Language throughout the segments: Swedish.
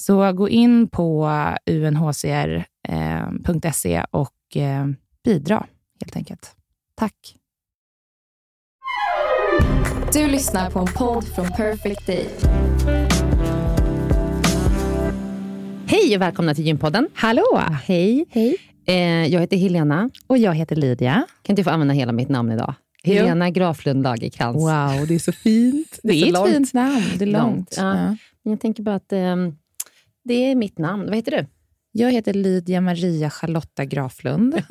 Så gå in på unhcr.se eh, och eh, bidra helt enkelt. Tack. Du lyssnar på en podd från Perfect Day. Hej och välkomna till Gympodden. Hallå! Hej. Hej. Eh, jag heter Helena. Och jag heter Lydia. Kan inte få använda hela mitt namn idag? Helena jo. Graflund Lagerkrans. Wow, det är så fint. Det, är, det är ett fint namn. Det är långt. långt. Ja. Ja. Jag tänker bara att eh, det är mitt namn. Vad heter du? Jag heter Lydia Maria Charlotta Graflund.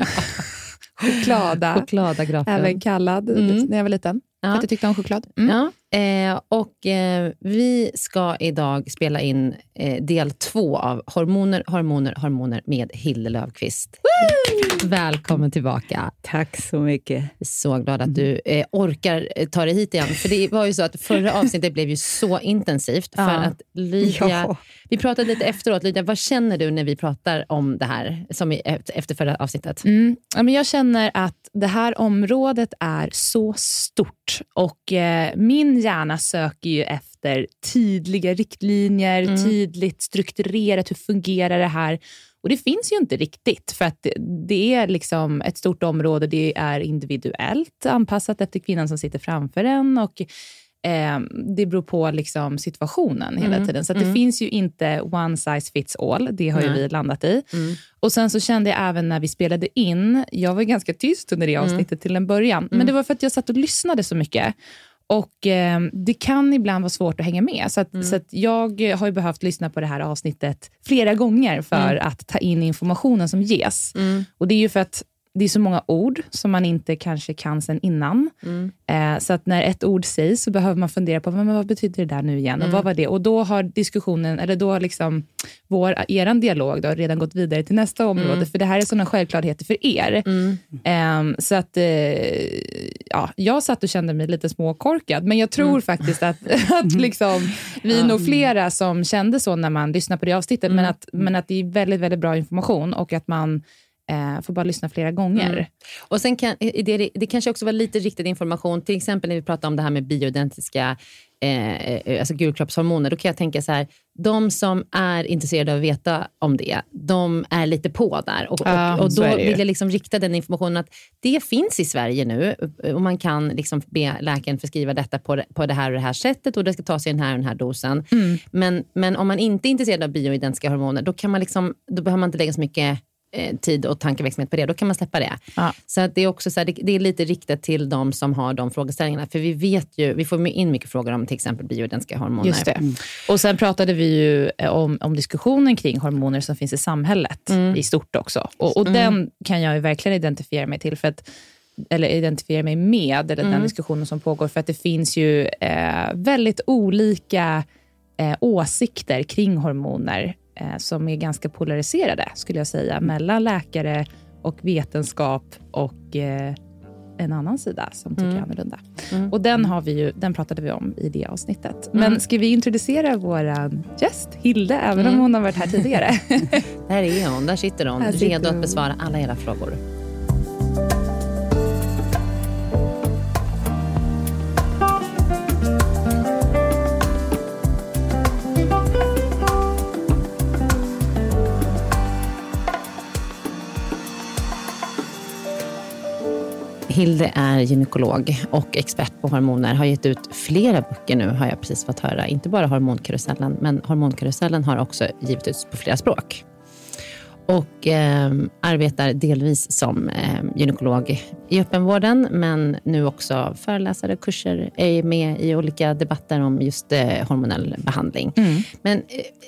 Choklada. Choklada Graflund. Även kallad mm. när jag var liten. Ja. För att jag tyckte om choklad. Mm. Ja. Eh, och eh, Vi ska idag spela in eh, del två av Hormoner, hormoner, hormoner med Hilde Löfqvist. Välkommen tillbaka. Tack så mycket. Så glad att du eh, orkar eh, ta dig hit igen. För Det var ju så att förra avsnittet blev ju så intensivt. För Ja. att Lydia, Ja. Vi pratade lite efteråt. Lydia, vad känner du när vi pratar om det här, som i, efter förra avsnittet? Mm. Ja, men jag känner att det här området är så stort och eh, min hjärna söker ju efter tydliga riktlinjer, Mm. tydligt strukturerat, hur fungerar det här? Och det finns ju inte riktigt, för att det, det är liksom ett stort område, det är individuellt anpassat efter kvinnan som sitter framför en och eh, det beror på liksom situationen hela Mm. tiden. Så att det Mm. finns ju inte one size fits all, det har ju vi landat i. Mm. Och Sen så kände jag även när vi spelade in, jag var ganska tyst under det Mm. avsnittet till en början, Mm. men det var för att jag satt och lyssnade så mycket. Och eh, Det kan ibland vara svårt att hänga med. Så, att, Mm. så att jag har ju behövt lyssna på det här avsnittet flera gånger för Mm. att ta in informationen som ges. Mm. Och Det är ju för att det är så många ord som man inte kanske kan sen innan. Mm. Eh, så att när ett ord sägs så behöver man fundera på men vad betyder det där nu igen. Mm. Och vad var det? Och då har diskussionen, eller då har liksom vår, eran dialog då redan gått vidare till nästa område. Mm. För det här är sådana självklarheter för er. Mm. Ehm, så att eh, ja, jag satt och kände mig lite småkorkad. Men jag tror Mm. faktiskt att, att liksom, vi är nog flera som kände så när man lyssnar på det avsnittet. Men, Mm. att, men att det är väldigt, väldigt bra information och att man eh, får bara lyssna flera gånger. Mm. Och sen kan, det, det kanske också var lite riktad information, till exempel när vi pratar om det här med bioidentiska eh, eh, alltså gulkroppshormoner. Då kan jag tänka så här, de som är intresserade av att veta om det, de är lite på där. Och, Ja, och, och då vill jag liksom rikta den informationen att det finns i Sverige nu och man kan liksom be läkaren förskriva detta på, på det här och det här sättet och det ska tas i den här och den här dosen. Mm. Men, men om man inte är intresserad av bioidentiska hormoner, då, kan man liksom, då behöver man inte lägga så mycket eh, tid och tankeverksamhet på det. Då kan man släppa det. Ja. Så att det, är också så här, det, det är lite riktat till de som har de frågeställningarna. För vi vet ju, vi får in mycket frågor om till exempel bioidentiska hormoner. Just det. Och Sen pratade vi ju eh, om, om diskussionen kring hormoner som finns i samhället Mm. i stort också. Och, och Den kan jag ju verkligen identifiera mig till. För att, eller identifiera mig med, eller Mm. den diskussionen som pågår. För att det finns ju eh, väldigt olika eh, åsikter kring hormoner eh, som är ganska polariserade, skulle jag säga, mellan läkare och vetenskap och eh, en annan sida som tycker Mm. annorlunda. Mm. Och den, har vi ju, den pratade vi om i det avsnittet. Men ska vi introducera vår gäst, Hilde, även om Mm. hon har varit här tidigare? Där är hon, där sitter hon, Här sitter redo hon. att besvara alla era frågor. Hilde är gynekolog och expert på hormoner. Har gett ut flera böcker nu, har jag precis fått höra. Inte bara Hormonkarusellen, men Hormonkarusellen har också givit ut på flera språk. Och eh, arbetar delvis som eh, gynekolog i öppenvården, men nu också föreläsare, kurser, är med i olika debatter om just eh, hormonell behandling. Mm. Men eh,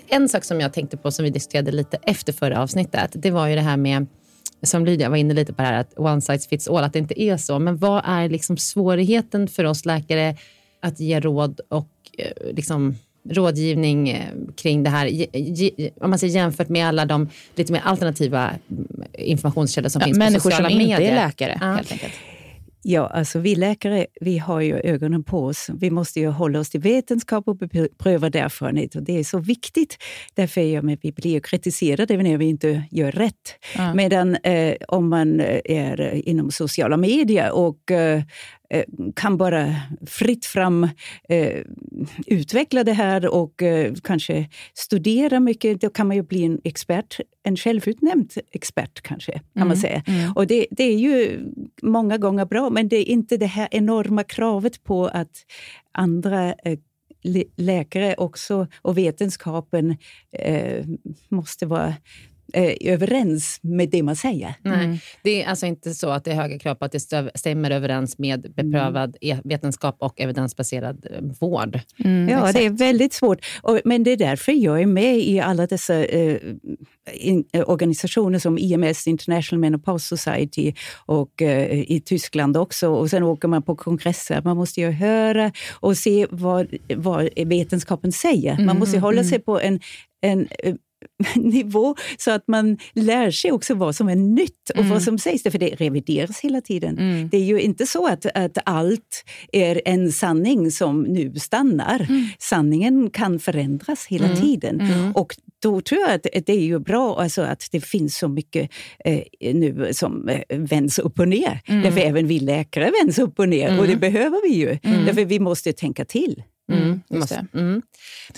en sak som jag tänkte på, som vi diskuterade lite efter förra avsnittet, det var ju det här med som Lydia var inne lite på det här, att one size fits all, att det inte är så. Men vad är liksom svårigheten för oss läkare att ge råd och eh, liksom rådgivning eh, kring det här, om man säger jämfört med alla de lite mer alternativa mm, informationskällor som Ja, finns på människor sociala som medier. inte är läkare, Ja. helt enkelt. Ja, alltså vi läkare, vi har ju ögonen på oss. Vi måste ju hålla oss till vetenskap och beprövad erfarenhet. Och det är så viktigt. Därför är med, vi blir ju kritiserade när vi inte gör rätt. Ja. Medan eh, om man är eh, inom sociala medier och eh, eh, kan bara fritt fram eh, utveckla det här och eh, kanske studera mycket, då kan man ju bli en expert, en självutnämnd expert kanske, kan man säga. Mm. Och det, det är ju många gånger bra, men det är inte det här enorma kravet på att andra eh, lä- läkare också och vetenskapen eh, måste vara eh, överens med det man säger. Nej, Det är alltså inte så att det är höga krav på att det stämmer överens med beprövad e- vetenskap och evidensbaserad eh, vård. Mm, Ja, exakt. det är väldigt svårt. Och, men det är därför jag är med i alla dessa eh, in, eh, organisationer som IMS, International Menopause Society, och eh, i Tyskland också. Och sen åker man på kongresser. Man måste ju höra och se vad, vad vetenskapen säger. Man måste ju hålla sig på en, en eh, nivå så att man lär sig också vad som är nytt och vad som sägs. För det revideras hela tiden. Det är ju inte så att, att allt är en sanning som nu stannar. Sanningen kan förändras hela tiden. Och då tror jag att det är ju bra alltså att det finns så mycket eh, nu som eh, vänds upp och ner. Därför även vi läkare vänds upp och ner och det behöver vi ju. Därför vi måste tänka till. Mm. Mm.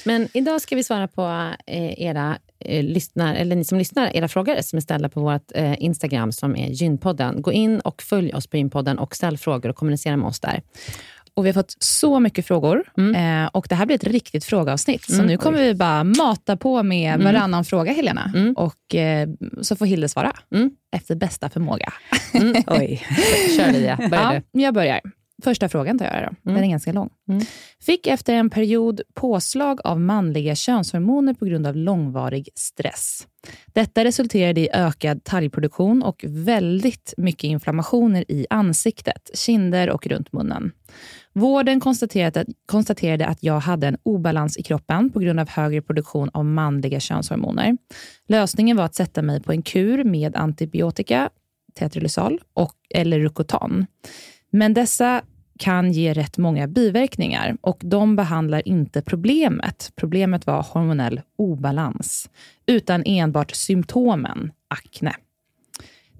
Men idag ska vi svara på eh, era eh, lyssnar, eller ni som lyssnar, era frågor som är ställda på vårt eh, Instagram som är Gynpodden. Gå in och följ oss på Gynpodden och ställ frågor och kommunicera med oss där. Och vi har fått så mycket frågor Mm. eh, och det här blir ett riktigt frågeavsnitt. Så nu kommer vi bara mata på med varannan fråga, Helena. Mm. Och eh, så får Hilde svara Mm. efter bästa förmåga. Oj. Kör Lidia, börja Ja, du. jag börjar. Första frågan tar jag då. Den är ganska lång. Mm. Fick efter en period påslag av manliga könshormoner på grund av långvarig stress. Detta resulterade i ökad talgproduktion och väldigt mycket inflammationer i ansiktet, kinder och runt munnen. Vården konstaterade att, konstaterade att jag hade en obalans i kroppen på grund av högre produktion av manliga könshormoner. Lösningen var att sätta mig på en kur med antibiotika, tetralysal och, eller Rucotan. Men dessa kan ge rätt många biverkningar och de behandlar inte problemet. Problemet var hormonell obalans, utan enbart symptomen akne.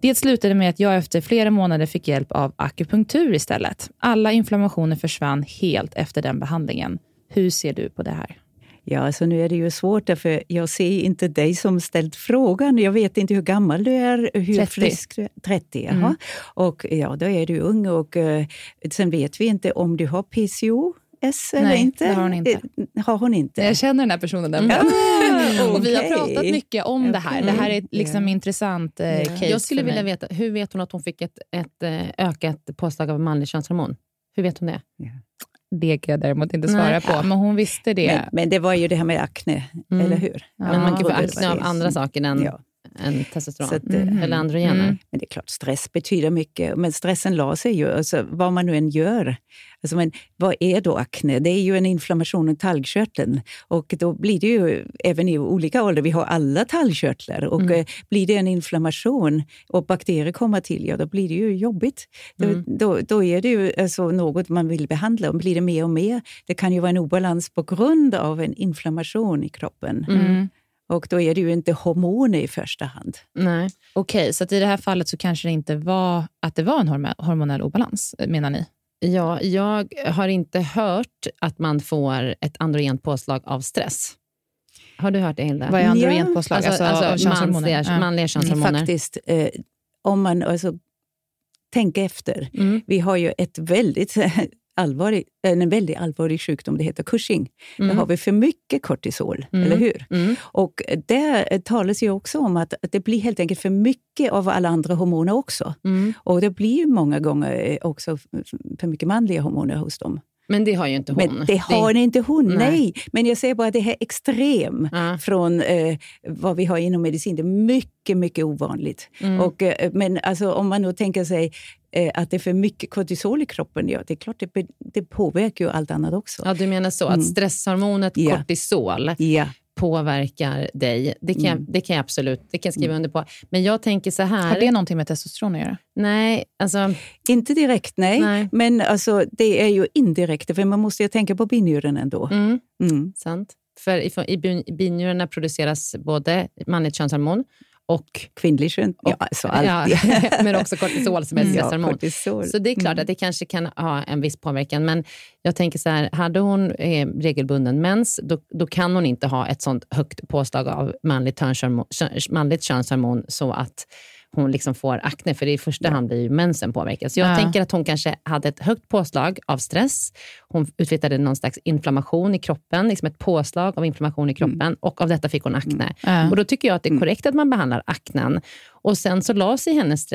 Det slutade med att jag efter flera månader fick hjälp av akupunktur istället. Alla inflammationer försvann helt efter den behandlingen. Hur ser du på det här? Ja, alltså nu är det ju svårt därför jag ser inte dig som ställt frågan. Jag vet inte hur gammal du är, hur 30. frisk du är. 30, jaha. Och ja, då är du ung och uh, sen vet vi inte om du har PCOS eller Nej, inte. det har hon inte. Eh, Har hon inte? Jag känner den här personen nämligen. Ah, och vi har pratat mycket om det här. Det här är ett liksom Ja. intressant eh, case Jag skulle för vilja veta, hur vet hon att hon fick ett, ett eh, ökat påslag av manlig könshormon? Hur vet hon det? Det kan jag däremot inte svara Nej. på, men hon visste det. Men, men det var ju det här med akne, Mm. eller hur? Men man kan få akne av andra saker än, Ja. Än testosteron. Så att, eh. Eller androgener. Mm. Men det är klart, stress betyder mycket. Men stressen la sig ju, alltså, vad man nu än gör. Alltså, men vad är då akne? Det är ju en inflammation i talgkörteln. Och då blir det ju, även i olika åldrar, vi har alla talgkörtlar. Och Mm. eh, blir det en inflammation och bakterier kommer till, ja då blir det ju jobbigt. Mm. Då, då, då är det ju alltså, något man vill behandla. Och blir det mer och mer, det kan ju vara en obalans på grund av en inflammation i kroppen. Mm. Och då är det ju inte hormoner i första hand. Nej. Okej, så att i det här fallet så kanske det inte var att det var en hormo- hormonell obalans, menar ni? Ja, jag har inte hört att man får ett androgent påslag av stress. Har du hört det, Hilda? Vad är androgent påslag? Alltså, Alltså, alltså, manliga, Ja. manliga könshormoner. Faktiskt, eh, om man alltså, tänker efter. Mm. Vi har ju ett väldigt allvarlig, en väldigt allvarlig sjukdom, det heter Cushing. Mm. Där har vi för mycket kortisol, Mm. eller hur? Mm. Och där talas ju också om att det blir helt enkelt för mycket av alla andra hormoner också. Mm. Och det blir ju många gånger eh, också för mycket manliga hormoner hos dem. Men det har ju inte hon. Men det har inte hon, Nej. nej. Men jag säger bara att det här extrem Ja. från eh, vad vi har inom medicin. Det är mycket, mycket ovanligt. Mm. Och, eh, men alltså, om man då tänker sig eh, att det är för mycket kortisol i kroppen, ja, det är klart det, det påverkar ju allt annat också. Ja, du menar så, att Mm. stresshormonet Ja. kortisol Ja. påverkar dig. Det kan, jag, Mm. det kan jag absolut det kan jag skriva under på. Men jag tänker så här. Har det någonting med testosteron att göra? Nej, alltså... Inte direkt, nej. Nej. Men alltså, det är ju indirekt, för man måste ju tänka på binjuren ändå. Mm, Mm. sant. För i binjurarna produceras både manligt könshormon och, Kvinnlig kön. Ja, alltså allt. ja, men också kortisol som är ett Ja, stresshormon. kortisol. Så det är klart Mm. att det kanske kan ha en viss påverkan. Men jag tänker så här, hade hon eh, regelbunden mens, då, då kan hon inte ha ett sånt högt påslag av manligt, manligt könshormon så att hon liksom får akne, för i första hand blir ju mensen påverkad. Så jag Ja. tänker att hon kanske hade ett högt påslag av stress. Hon utvecklade någon slags inflammation i kroppen, liksom ett påslag av inflammation i kroppen och av detta fick hon akne. Ja. Och Då tycker jag att det är korrekt att man behandlar aknen. Och Sen så la sig hennes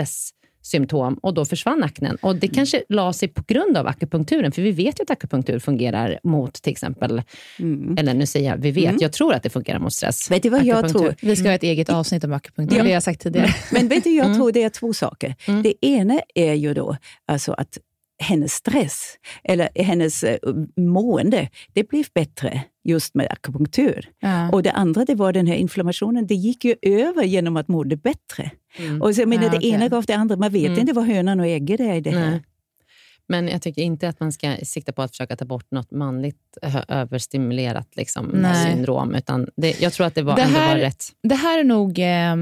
stresssymptom och då försvann aknen. Och Det kanske la sig på grund av akupunkturen, för vi vet ju att akupunktur fungerar mot till exempel, eller nu säger jag vi vet, jag tror att det fungerar mot stress. Vet du vad jag tror? Vi ska ha ett eget avsnitt om akupunktur, det har jag sagt tidigare. Men vet du, jag Mm. tror det är två saker. Det ena är ju då alltså att hennes stress, eller hennes eh, mående, det blev bättre just med akupunktur. Ja. Och det andra det var den här inflammationen, det gick ju över genom att må det bättre. Och så, jag menar, Ja, det okej. ena gav det andra. Man vet Mm. inte vad hönan och ägget är i det här. Nej. Men jag tycker inte att man ska sikta på att försöka ta bort något manligt överstimulerat liksom, syndrom. Utan det, jag tror att det, var, Det ändå här- var rätt. Det här är nog... Eh,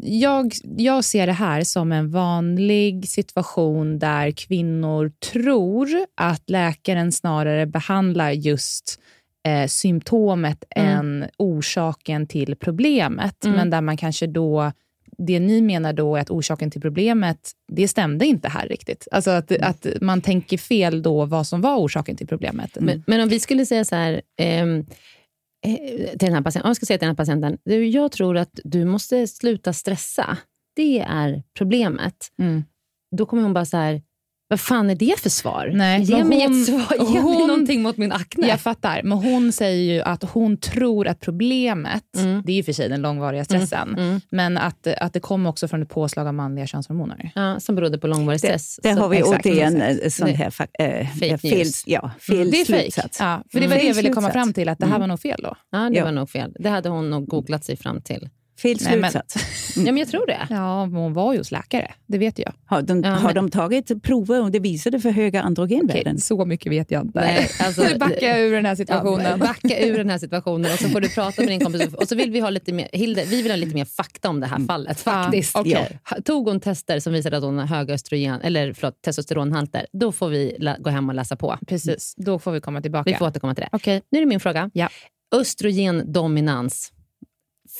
jag, jag ser det här som en vanlig situation där kvinnor tror att läkaren snarare behandlar just eh, symptomet Mm. än orsaken till problemet. Mm. Men där man kanske då... Det ni menar då är att orsaken till problemet, det stämde inte här riktigt. Alltså att, att man tänker fel då vad som var orsaken till problemet. Men, men om vi skulle säga så här, ehm, eh, till den här patienten, jag ska säga till den här patienten, du, jag tror att du måste sluta stressa. Det är problemet. Mm. Då kommer hon bara så här, vad fan är det för svar? Nej, Ge men mig hon- ett svar, ge mig hon- någonting mot min akne. Jag fattar, men hon säger ju att hon tror att problemet, Mm. det är ju för sig den långvariga stressen, Mm. men att, att det kommer också från ett påslag av manliga könshormoner. Ja, som berodde på långvarig stress. Där Så- har vi exakt, återigen exakt. en sån Det- här fa- eh, Fake fel, ja, fel Det är fejk. slutsats. Ja, för det var Mm. det jag ville komma fram till, att det här var nog fel då. Ja, det Ja. var nog fel. Det hade hon nog googlat sig fram till. Fel Nej, men- slutsats. Ja, men jag tror det. Ja, hon var ju hos läkare, det vet jag. Har, de, Ja, har men- de tagit prover och det visade för höga androgenvärden? så mycket vet jag inte. Nej, alltså- Nu backar jag ur den här Ja, situationen. backa ur den här situationen och så får du prata med din kompis. Och så vill vi ha lite mer, Hilde, vi vill ha lite mer fakta om det här fallet. faktiskt. Ja, okej. Ha- Tog hon tester som visade att hon har höga östrogen, eller förlåt, testosteronhalter, då får vi gå hem och läsa på. Precis, då får vi komma tillbaka. Vi får återkomma till det. Okej. Nu är det min fråga. Ja. Östrogendominans,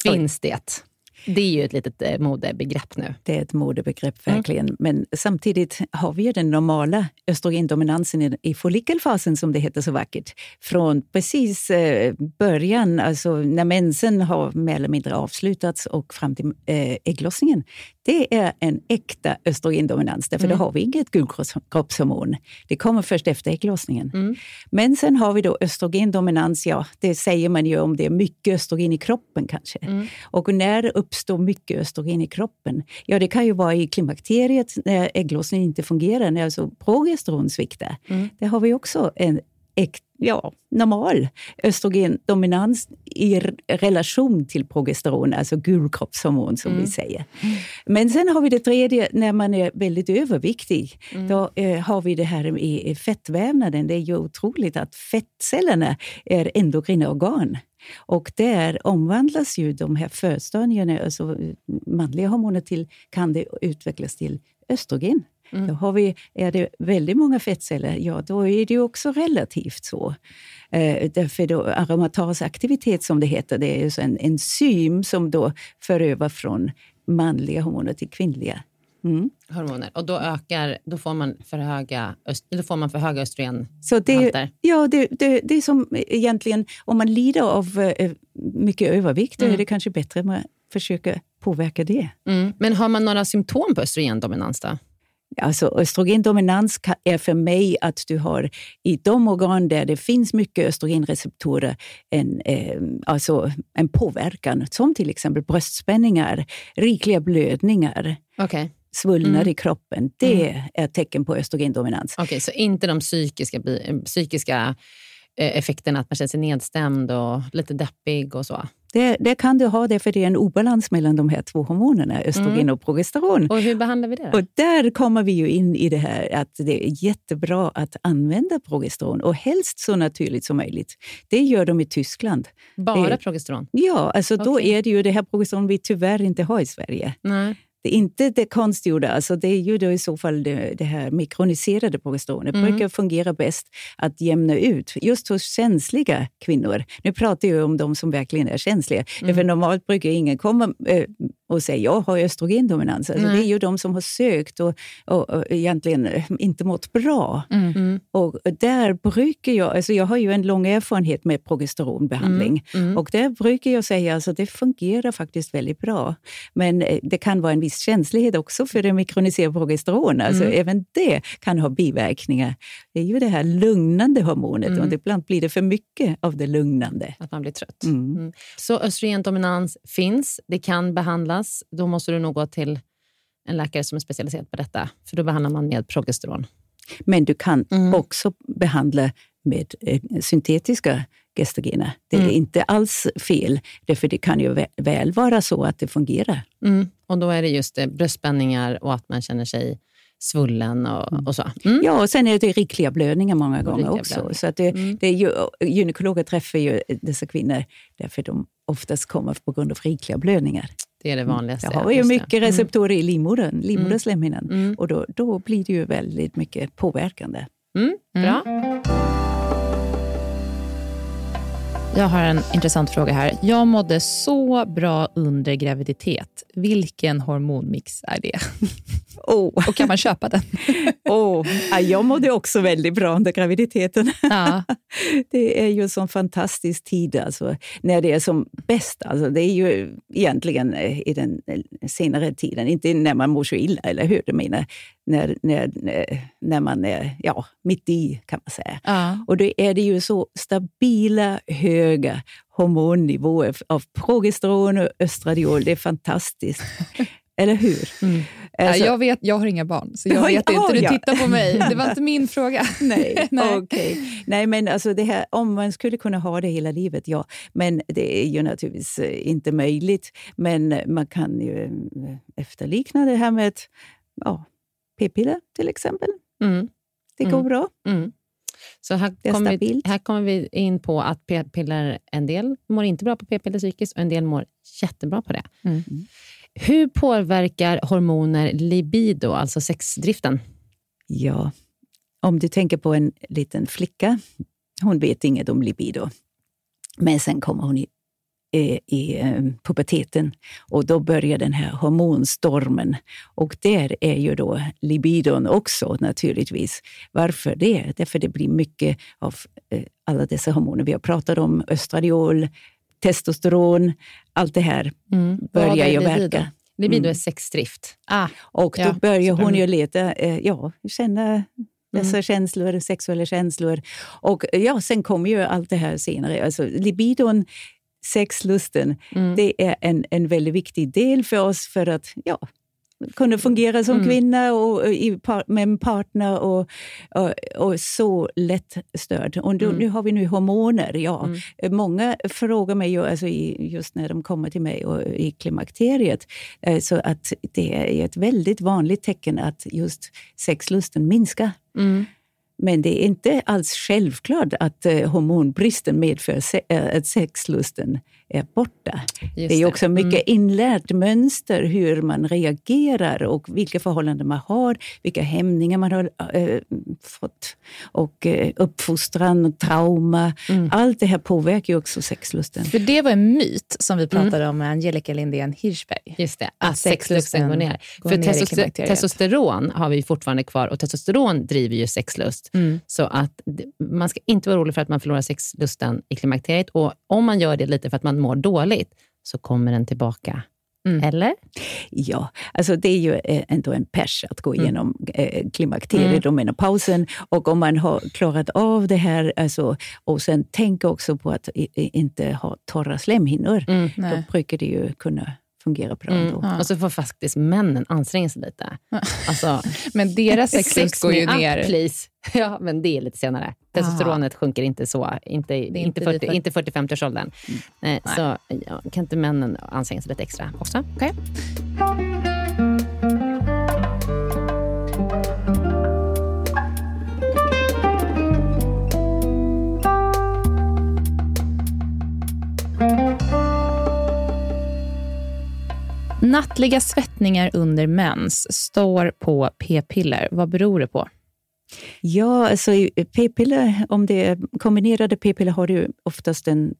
finns det? Det är ju ett litet eh, modebegrepp nu. Det är ett modebegrepp Mm. verkligen. Men samtidigt har vi ju den normala östrogendominansen i, i follikelfasen som det heter så vackert. Från precis eh, början, alltså när mensen har mer eller mindre avslutats och fram till eh, ägglossningen. Det är en äkta östrogendominans, därför Mm. då har vi inget gulkroppshormon. Det kommer först efter ägglossningen. Mm. Men sen har vi då östrogendominans, ja, det säger man ju om det är mycket östrogen i kroppen kanske. Mm. Och när uppstår mycket östrogen i kroppen? Ja, det kan ju vara i klimakteriet när ägglossningen inte fungerar, när alltså progesteron sviktar. Mm. Där har vi också en äk- ja, normal östrogendominans i relation till progesteron, alltså gulkroppshormon som Mm. vi säger. Men sen har vi det tredje, när man är väldigt överviktig. Mm. Då eh, har vi det här i i fettvävnaden. Det är ju otroligt att fettcellerna är endokrina organ. Och där omvandlas ju de här förstadierna, alltså manliga hormoner, till, kan det utvecklas till östrogen. Mm. Då har vi, är det väldigt många fettceller, ja då är det också relativt så. Eh, därför då aromatasaktivitet som det heter, det är ju en enzym som då för över från manliga hormoner till kvinnliga. Mm. Hormoner. Och då ökar, då får man för höga, då får man för höga östrogen. Så det, Halter. ja, det, det, det är som egentligen, om man lider av eh, mycket övervikt, Mm. är det kanske bättre att man försöker påverka det. Mm. Men har man några symptom på östrogendominans då? Alltså östrogendominans är för mig att du har i de organ där det finns mycket östrogenreceptorer en, eh, alltså en påverkan, som till exempel bröstspänningar, rikliga blödningar, Okej, svullnader Mm. i kroppen. Det är ett tecken på östrogendominans. Okej, så inte de psykiska, psykiska eh, effekterna, att man känner sig nedstämd och lite deppig och så. Det, det kan du ha, därför det är en obalans mellan de här två hormonerna, östrogen Mm. och progesteron. Och hur behandlar vi det? Då? Och där kommer vi ju in i det här att det är jättebra att använda progesteron och helst så naturligt som möjligt. Det gör de i Tyskland. Bara det- progesteron? Ja, alltså då Okej. är det ju det här progesteron vi tyvärr inte har i Sverige. Nej. Det är inte det konstgjorda, alltså det är ju då i så fall det, det här mikroniserade progesteronet. Mm. brukar fungera bäst att jämna ut, just hos känsliga kvinnor. Nu pratar jag om de som verkligen är känsliga. Mm. För normalt brukar ingen komma eh, och säger jag har östrogendominans. Alltså, det är ju de som har sökt och, och, och egentligen eh, inte mått bra. Mm. Och där brukar jag, alltså jag har ju en lång erfarenhet med progesteronbehandling Mm. och där brukar jag säga att alltså, det fungerar faktiskt väldigt bra. Men eh, det kan vara en viss känslighet också för det mikroniserade progesteron. Alltså, Mm. Även det kan ha biverkningar. Det är ju det här lugnande hormonet Mm. och ibland blir det för mycket av det lugnande. Att man blir trött. Mm. Mm. Så östrogendominans finns, det kan behandlas. Då måste du nog gå till en läkare som är specialiserad på detta, för då behandlar man med progesteron. Men du kan Mm. också behandla med eh, syntetiska gestagener. Det är Mm. inte alls fel, därför det kan ju vä- väl vara så att det fungerar. Mm. Och då är det just det, bröstspänningar och att man känner sig svullen och, och så. Mm. Ja, och sen är det rikliga blödningar många gånger rikliga också. blödningar. Så att det, Mm. det är ju, gynekologer träffar ju dessa kvinnor därför de oftast kommer på grund av rikliga blödningar. Det är det vanligaste. Jag har ju mycket receptorer i livmodern, livmoderslemhinnan. Mm. Och då, då blir det ju väldigt mycket påverkande. Mm. Bra. Jag har en intressant fråga här. Jag mådde så bra under graviditet. Vilken hormonmix är det? Oh, Och kan man köpa den? oh. Ja, Jag mådde också väldigt bra under graviditeten. Ja. Det är ju en fantastisk tid alltså, när det är som bäst. Alltså, det är ju egentligen eh, i den eh, senare tiden, inte när man mår så illa, eller hur? Du menar, när, när, när- man är ja, mitt i, kan man säga. ja. Och då är det ju så stabila, höga hormonnivåer av progesteron och östradiol. Det är fantastiskt. Eller hur? Mm. Alltså- ja, jag, vet, jag har inga barn, så jag vet inte. Du tittar på mig. Det var inte min fråga. Nej, Nej. okej. Nej, men alltså det här, om man skulle kunna ha det hela livet, ja. Men det är ju naturligtvis eh, inte möjligt. Men man kan ju eh, efterlikna det här med ett, ja, p-piller till exempel. Mm. Det går Mm. bra. Mm. Så här kommer, vi, här kommer vi in på att p-piller, en del mår inte bra på p-piller psykiskt och en del mår jättebra på det. Mm. Hur påverkar hormoner libido, alltså sexdriften? Ja, om du tänker på en liten flicka, hon vet inget om libido. Men sen kommer hon i, eh, puberteten och då börjar den här hormonstormen. Och där är ju då libidon också naturligtvis. Varför det? Därför det blir mycket av eh, alla dessa hormoner vi har pratat om. Östradiol, testosteron, allt det här Mm. börjar ju verka. Libido Mm. är sexdrift. Ah, Och då Ja, börjar hon ju leta, eh, ja, känna dessa Mm. känslor, sexuella känslor. Och ja, sen kommer ju allt det här senare. Alltså libidon, sexlusten, Mm. det är en, en väldigt viktig del för oss för att ja, kunna fungera som Mm. kvinna och, och med en partner och, och, och så lätt störd. Och då, Mm. nu har vi nu hormoner. Ja. Mm. Många frågar mig ju, alltså just när de kommer till mig och, i klimakteriet, eh, så att det är ett väldigt vanligt tecken att just sexlusten minskar. Men det är inte alls självklart att eh, hormonbristen medför se- att sexlusten är borta. Just det är ju också mycket Mm. inlärt mönster hur man reagerar och vilka förhållanden man har, vilka hämningar man har eh, fått och eh, uppfostran och trauma. Mm. Allt det här påverkar ju också sexlusten. för det var en myt som vi pratade om med Angelica Lindén Hirschberg. Just det, Att att sexlusten går ner. går För ner testoster- testosteron har vi fortfarande kvar och testosteron driver ju sexlust. Mm. Så att man ska inte vara orolig för att man förlorar sexlusten i klimakteriet. Och om man gör det lite för att man mår dåligt, så kommer den tillbaka. Mm. Eller? Ja, alltså det är ju eh, ändå en pers att gå Mm. igenom eh, klimakteriet och menopausen. Och om man har klarat av det här, alltså, och sen tänker också på att inte ha torra slemhinnor, Mm. då brukar det ju kunna fungera bra Mm. ändå. Ja. Och så får faktiskt männen anstränga sig lite. Alltså, Men deras sexlust sex går ju me up, ner. please. Ja, men det är lite senare. Testosteronet sjunker inte så, inte, inte, inte 40, vid inte 40-50-årsåldern. Nej, Så ja, kan inte männen anstränga sig lite extra också? Okej. Nattliga svettningar under mens står på p-piller. Vad beror det på? Ja, alltså p-piller, om det är kombinerade p-piller har du oftast en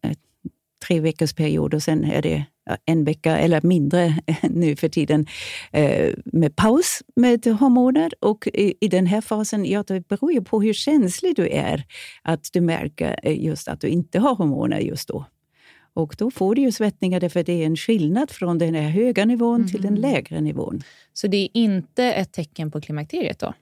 tre veckors period och sen är det en vecka eller mindre nu för tiden eh, med paus med hormoner. Och i, den här fasen, ja, det beror ju på hur känslig du är att du märker eh, just att du inte har hormoner just då. Och då får du ju svettningar därför det är en skillnad från den här höga nivån mm. till den mm. lägre nivån. Så det är inte ett tecken på klimakteriet då?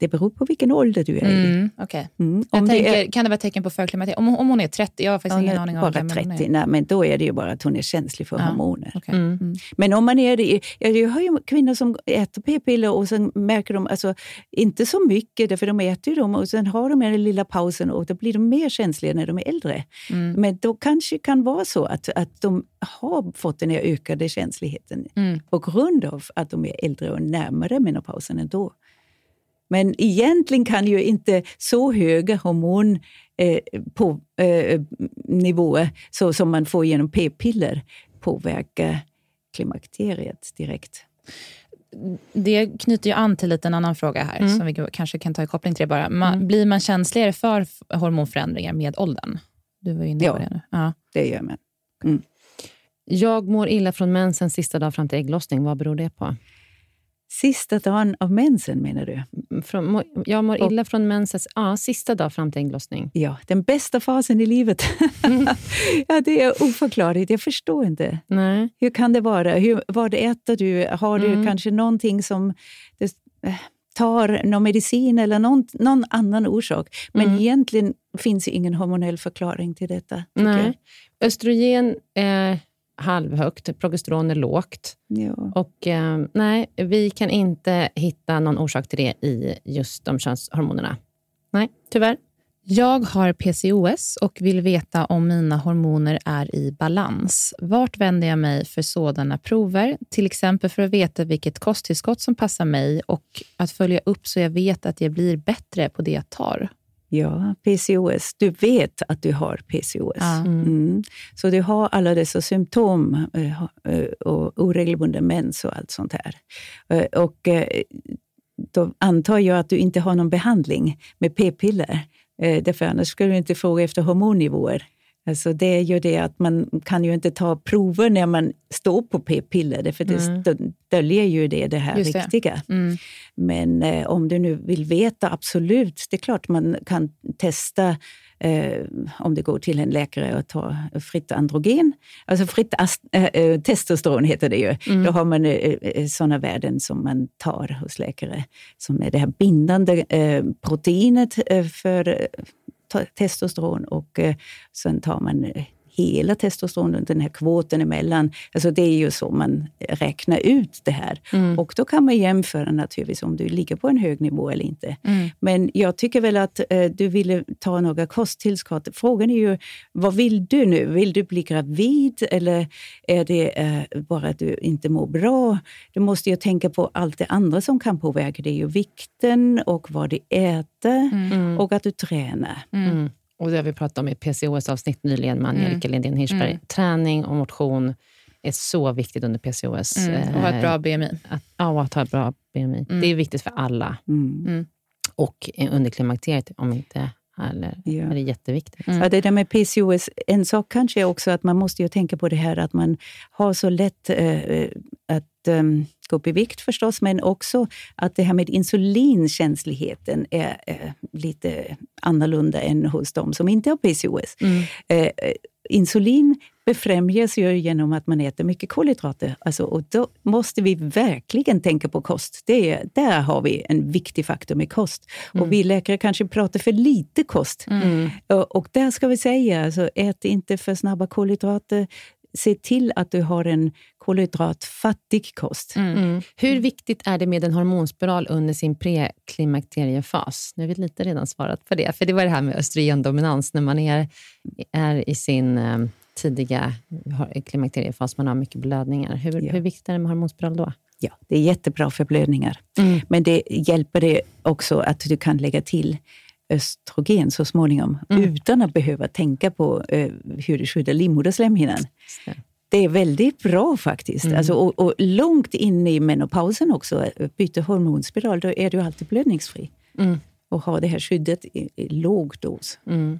Det beror på vilken ålder du är i. Mm, okay. mm, jag tänker, är, kan det vara tecken på förklimakteriet? Om, om hon är 30? Jag har faktiskt ingen aning om bara 30, nej, men då är det ju bara att hon är känslig för ja, hormoner. Okay. Mm. mm. Men om man är det... Jag har ju kvinnor som äter p-piller och sen märker de, alltså, inte så mycket, för de äter ju dem och sen har de den lilla pausen och då blir de mer känsliga när de är äldre. Mm. Men då kanske det kan vara så att, att de har fått den här ökade känsligheten mm. på grund av att de är äldre och närmare menopausen ändå. Men egentligen kan ju inte så höga hormonnivåer eh, eh, så som man får genom p-piller påverka klimakteriet direkt. Det knyter ju an till lite en annan fråga här, mm. som vi kanske kan ta i koppling till det bara. Man, mm. Blir man känsligare för hormonförändringar med åldern? Du var inne på ja, det nu. Ja, det gör man. Mm. Jag mår illa från mensen sista dag fram till ägglossning. Vad beror det på? Sista dagen av mensen menar du? Från, jag mår illa från mensens ja, sista dag fram till ägglossning. Ja, den bästa fasen i livet. Mm. ja, det är oförklarligt. Jag förstår inte. Nej. Hur kan det vara? Hur, vad äter du? Har du mm. kanske någonting som det, eh, tar någon medicin eller någon, någon annan orsak? Men mm. egentligen finns ingen hormonell förklaring till detta. Nej. Östrogen är halvhögt, progesteron är lågt. Ja. Och eh, nej, vi kan inte hitta någon orsak till det i just de könshormonerna. Nej, tyvärr. Jag har PCOS och vill veta om mina hormoner är i balans. Vart vänder jag mig för sådana prover? Till exempel för att veta vilket kosttillskott som passar mig och att följa upp så jag vet att jag blir bättre på det jag tar. Ja, PCOS. Du vet att du har PCOS. Mm. Mm. Så du har alla dessa symptom eh, eh, och oregelbunden mens och allt sånt här. Eh, och då antar jag att du inte har någon behandling med p-piller. Därför annars skulle du inte fråga efter hormonnivåer. Alltså det är ju det att man kan ju inte ta prover när man står på p-piller, för det mm. döljer ju det, det här Just viktiga. Det. Mm. Men eh, om du nu vill veta, absolut, det är klart man kan testa eh, om det går till en läkare och ta fritt androgen. Alltså fritt äh, testosteron heter det ju. Mm. Då har man äh, sådana värden som man tar hos läkare, som är det här bindande proteinet för testosteron och eh, sen tar man eh, hela testosteronet, den här kvoten emellan. Alltså det är ju så man räknar ut det här. Mm. Och då kan man jämföra naturligtvis om du ligger på en hög nivå eller inte. Mm. Men jag tycker väl att eh, du ville ta några kosttillskott. Frågan är ju, vad vill du nu? Vill du bli gravid eller är det eh, bara att du inte mår bra? Du måste ju tänka på allt det andra som kan påverka. Det är ju vikten och vad du äter mm. och att du tränar. Mm. Och det har vi pratat om i PCOS-avsnitt nyligen med Angelica mm. Lindén Hirschberg. Mm. Träning och motion är så viktigt under PCOS. Mm. Och ha ett bra BMI. Att, ja, och att ha ett bra BMI. Mm. Det är viktigt för alla. Mm. Mm. Och under klimakteriet, om inte eller ja. är det jätteviktigt. Mm. Ja, det där med PCOS, en sak kanske är också att man måste ju tänka på det här att man har så lätt eh, att um, gå upp i vikt förstås, men också att det här med insulinkänsligheten är eh, lite annorlunda än hos de som inte har PCOS. Mm. Eh, insulin befrämjas ju genom att man äter mycket kolhydrater. Alltså, och då måste vi verkligen tänka på kost. Det, där har vi en viktig faktor med kost. Mm. Och vi läkare kanske pratar för lite kost. Mm. Och, och, där ska vi säga, alltså, ät inte för snabba kolhydrater se till att du har en kolhydratfattig kost. Mm. Mm. Hur viktigt är det med en hormonspiral under sin preklimakteriefas? Nu har vi lite redan svarat på det, för det var det här med östrogendominans när man är, är i sin eh, tidiga klimakteriefas, man har mycket blödningar. Hur, ja. hur viktigt är det med hormonspiral då? Ja, det är jättebra för blödningar. Mm. Men det hjälper det också att du kan lägga till östrogen så småningom, mm. utan att behöva tänka på eh, hur det skyddar livmoderslemhinnan. Det är väldigt bra faktiskt. Mm. Alltså, och, och, långt in i menopausen också, byter hormonspiral, då är du alltid blödningsfri. Mm. Och har det här skyddet i, i låg dos. Mm.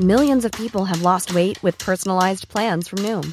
Millions of people have lost weight with personalized plans from Noom.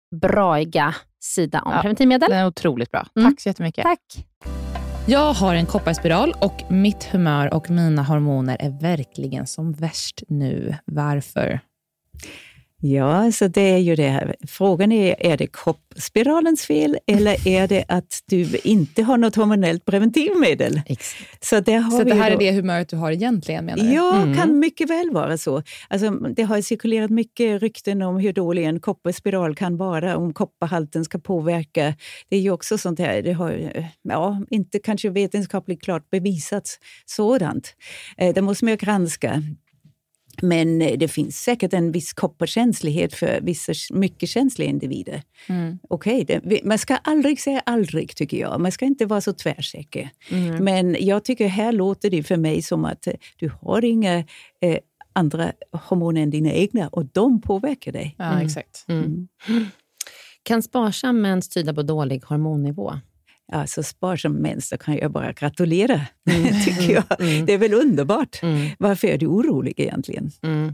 braiga sida om Ja. preventivmedel. Den är otroligt bra. Mm. Tack så jättemycket. Tack. Jag har en kopparspiral och mitt humör och mina hormoner är verkligen som värst nu. Varför? Ja, så det är ju det här. Frågan är, är det koppspiralens fel eller är det att du inte har något hormonellt preventivmedel? Så det, har Så det här då- är det humöret du har egentligen menar du? Ja, Mm. kan mycket väl vara så. Alltså, det har cirkulerat mycket rykten om hur dålig en kopparspiral kan vara, om kopparhalten ska påverka. Det är ju också sånt här, det har ja, inte kanske vetenskapligt klart bevisats sådant. Eh, Det måste man ju granska. Men eh, det finns säkert en viss kopparkänslighet för vissa mycket känsliga individer. Mm. Okej, det- man ska aldrig säga aldrig, tycker jag. Man ska inte vara så tvärsäker. Mm. Men jag tycker här låter det för mig som att eh, du har inga eh, andra hormoner än dina egna och de påverkar dig. Ja, exakt. Mm. Kan sparsam mens tyda på dålig hormonnivå? Alltså sparsam mens, då kan jag bara gratulera, Mm. tycker jag. Det är väl underbart. Mm. Varför är du orolig egentligen? Mm.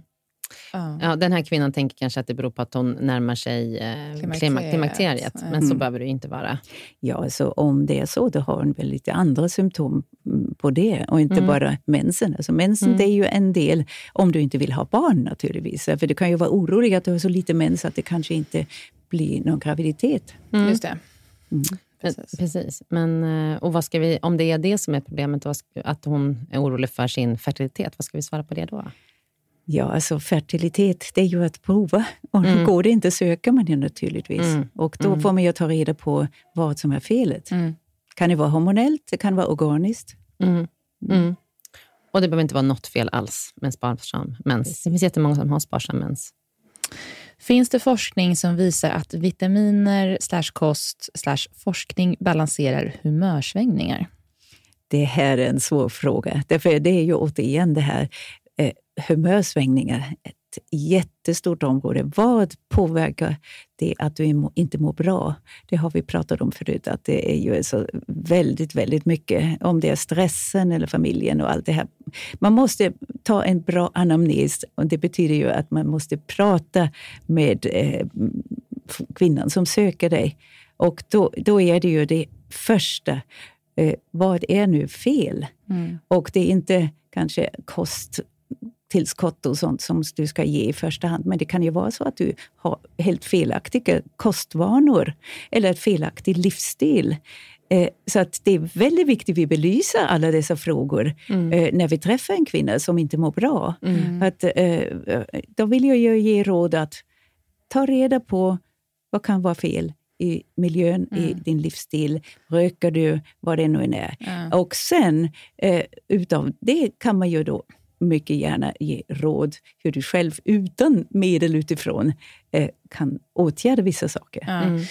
Ja. Ja, den här kvinnan tänker kanske att det beror på att hon närmar sig eh, Klimakteriet. klimakteriet. klimakteriet. Men så Mm. behöver det inte vara. Ja, alltså om det är så, då har hon väl lite andra symptom mm, på det och inte Mm. bara mensen. Alltså mensen Mm. det är ju en del om du inte vill ha barn naturligtvis. För du kan ju vara orolig att du har så lite mens att det kanske inte blir någon graviditet. Mm. Just det. Mm. Precis. Precis. Men, eh, och vad ska vi, om det är det som är problemet, att hon är orolig för sin fertilitet, vad ska vi svara på det då? Ja, alltså fertilitet, det är ju att prova. Och Mm. går det inte söker man ju naturligtvis. Mm. Och då Mm. får man ju ta reda på vad som är felet. Mm. Kan det vara hormonellt, det kan vara organiskt. Mm. Mm. Och det behöver inte vara något fel alls med sparsam mens. Det finns jättemånga som har sparsam mens. Finns det forskning som visar att vitaminer, slash kost, slash forskning balanserar humörsvängningar? Det här är en svår fråga. Därför det är ju återigen det här eh, humörsvängningar. Ett jättestort område. Vad påverkar det att du inte mår bra? Det har vi pratat om förut, att det är ju så väldigt, väldigt mycket. Om det är stressen eller familjen och allt det här. Man måste ta en bra anamnes och det betyder ju att man måste prata med eh, kvinnan som söker dig. Och då, då är det ju det första eh, vad är nu fel? Mm. Och det är inte kanske kosttillskott och sånt som du ska ge i första hand. Men det kan ju vara så att du har helt felaktiga kostvanor eller felaktig livsstil. Eh, så att det är väldigt viktigt att vi belyser alla dessa frågor mm. Eh, när vi träffar en kvinna som inte mår bra. Mm. Att, eh, då vill jag ge råd att ta reda på vad kan vara fel i miljön, mm. i din livsstil. Röker du, vad det nu än är. Och sen utav det kan man ju då mycket gärna ge råd hur du själv utan medel utifrån eh, kan åtgärda vissa saker. Ja. Mm.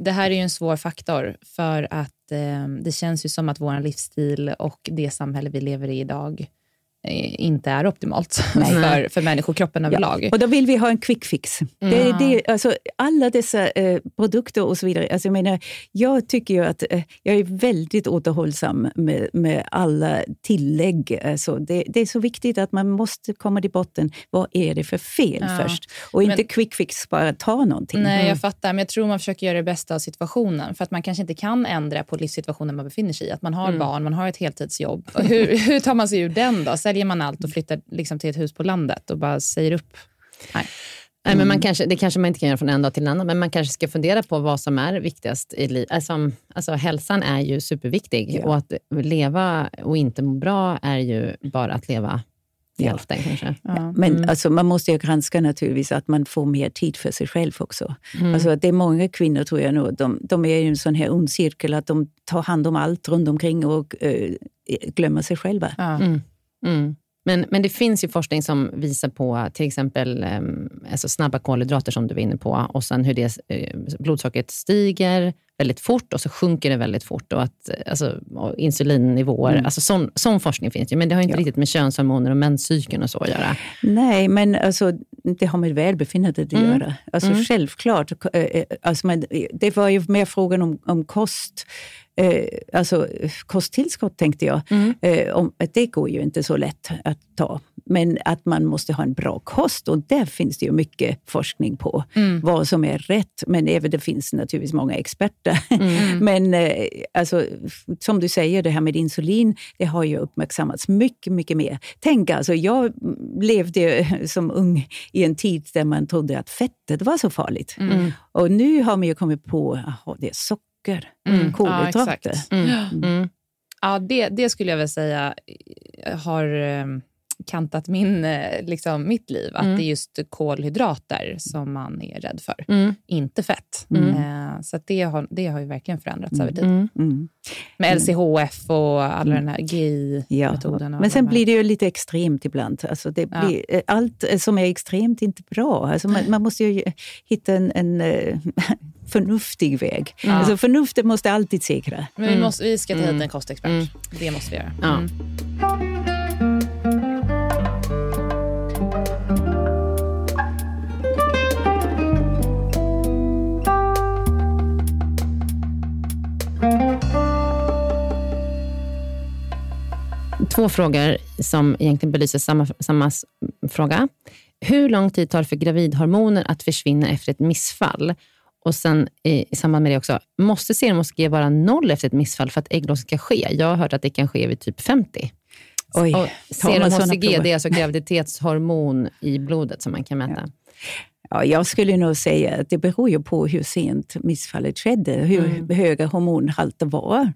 det här är ju en svår faktor för att eh, det känns ju som att vår livsstil och det samhälle vi lever i idag Eh, inte är optimalt för, för människokroppen överlag. Ja. Och då vill vi ha en quick fix. Mm. Det, det, alltså, alla dessa eh, produkter och så vidare. Alltså, jag, menar, jag tycker ju att eh, jag är väldigt återhållsam med, med alla tillägg. Alltså, det, det, är så viktigt att man måste komma till botten. Vad är det för fel ja. först? Och inte men, quick fix, bara ta någonting. Nej, jag mm. fattar. Men jag tror man försöker göra det bästa av situationen. För att man kanske inte kan ändra på livssituationen man befinner sig i. Att man har mm. barn, man har ett heltidsjobb. Hur, hur tar man sig ur den då? Säljer man allt och flyttar liksom till ett hus på landet och bara säger upp? Nej. Nej, men man kanske, det kanske man inte kan göra från en dag till en annan, men man kanske ska fundera på vad som är viktigast i livet. Alltså, alltså, hälsan är ju superviktig ja. och att leva och inte må bra är ju bara att leva till hälften kanske. Ja. Men mm. alltså, man måste ju granska naturligtvis att man får mer tid för sig själv också. Mm. Alltså, det är många kvinnor, tror jag, nu, de, de är i en sån här ond cirkel att de tar hand om allt runt omkring och äh, glömmer sig själva. Ja. Mm. Mm. Men, men det finns ju forskning som visar på till exempel um, alltså snabba kolhydrater som du var inne på och sen hur det, uh, blodsockret stiger väldigt fort och så sjunker det väldigt fort. Och att, alltså, och insulinnivåer, mm. alltså sån, sån forskning finns ju, men det har inte ja. riktigt med könshormoner och menscykeln och så att göra. Nej, men alltså, det har med välbefinnandet att mm. göra. Alltså, mm. Självklart. Eh, eh, alltså, men det var ju mer frågan om, om kost eh, alltså kosttillskott tänkte jag, mm. eh, om, det går ju inte så lätt att ta. Men att man måste ha en bra kost och där finns det ju mycket forskning på mm. vad som är rätt. Men även det finns naturligtvis många experter. Mm. men eh, alltså, som du säger, det här med insulin, det har ju uppmärksammats mycket, mycket mer. Tänk alltså, jag levde som ung i en tid där man trodde att fettet var så farligt. Mm. Och nu har man ju kommit på att det är socker socker, mm. kolhydrater. Ja, mm. Mm. ja det, det skulle jag väl säga eh, har ehm, kantat min, eh, liksom, mitt liv. Att mm. det är just kolhydrater som man är rädd för, mm. inte fett. Mm. Eh, så det, har, det har ju verkligen förändrats över tid. Mm. Mm. Med LCHF och alla den här GI-metoden. Ja. Men sen blir det ju lite extremt ibland. Alltså det blir, ja. Allt som är extremt är inte bra. Alltså man, man måste ju hitta en, en förnuftig väg. Ja. Alltså förnuftet måste alltid säkra. Men vi, måste, vi ska ta hit en mm. kostexpert. Mm. Det måste vi göra. Två frågor som egentligen belyser samma, samma fråga. Hur lång tid tar det för gravidhormoner att försvinna efter ett missfall? Och sen i, samband med det också, måste serum HCG vara noll efter ett missfall för att ägglossning ska ske? Jag har hört att det kan ske vid typ 50. Oj, och serum HCG det är alltså graviditetshormon i blodet som man kan mäta. Ja. Ja, jag skulle nog säga att det beror ju på hur sent missfallet skedde, hur Mm. höga hormonhalter var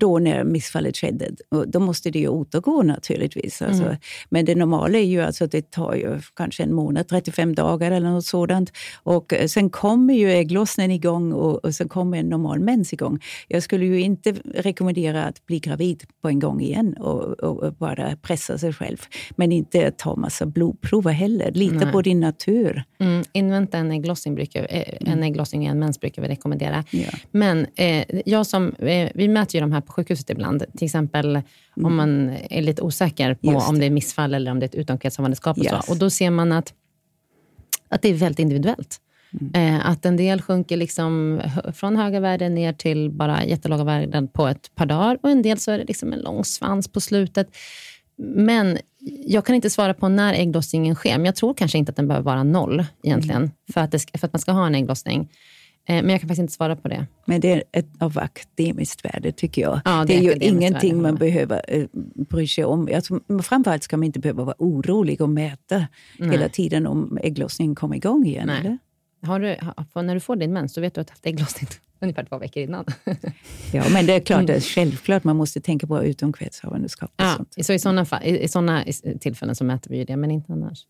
då när missfallet skedde. Och då måste det ju återgå naturligtvis. Alltså. Mm. Men det normala är ju alltså att det tar ju kanske en månad, 35 dagar eller något sådant. Och eh, sen kommer ju ägglossningen igång och, och sen kommer en normal mens igång. Jag skulle ju inte rekommendera att bli gravid på en gång igen och, och, och bara pressa sig själv. Men inte ta massa blodprover heller. Lita Nej. på din natur. Mm, invänta en ägglossning, brukar, eh, en ägglossning och en mens brukar vi rekommendera. Ja. Men eh, jag som, eh, vi mäter ju de här på sjukhuset ibland. Till exempel om man är lite osäker på Mm. Just om det. är missfall eller om det är ett utomkretshavandeskap. Och, Yes. så. och då ser man att, att det är väldigt individuellt. Mm. Eh, att en del sjunker liksom från höga värden ner till bara jättelåga värden på ett par dagar. Och en del så är det liksom en lång svans på slutet. Men jag kan inte svara på när ägglossningen sker. Men jag tror kanske inte att den behöver vara noll egentligen. Mm. För, att det, för att man ska ha en ägglossning. Eh, men jag kan faktiskt inte svara på det. Men det är ett av akademiskt värde, tycker jag. Ja, det det, är är ju ingenting värde, man behöver eh, bry sig om. Alltså, framförallt ska man inte behöva vara orolig och mäta hela tiden om ägglossningen kommer igång igen. Nej. Eller? Har du, när du får din mens, då vet du att du har haft ägglossning ungefär två veckor innan. Ja, men det är klart, det är självklart man måste tänka på utomkvedshavandeskap och ja, sånt. så i sådana, fall, i, i såna tillfällen så mäter vi det, men inte annars.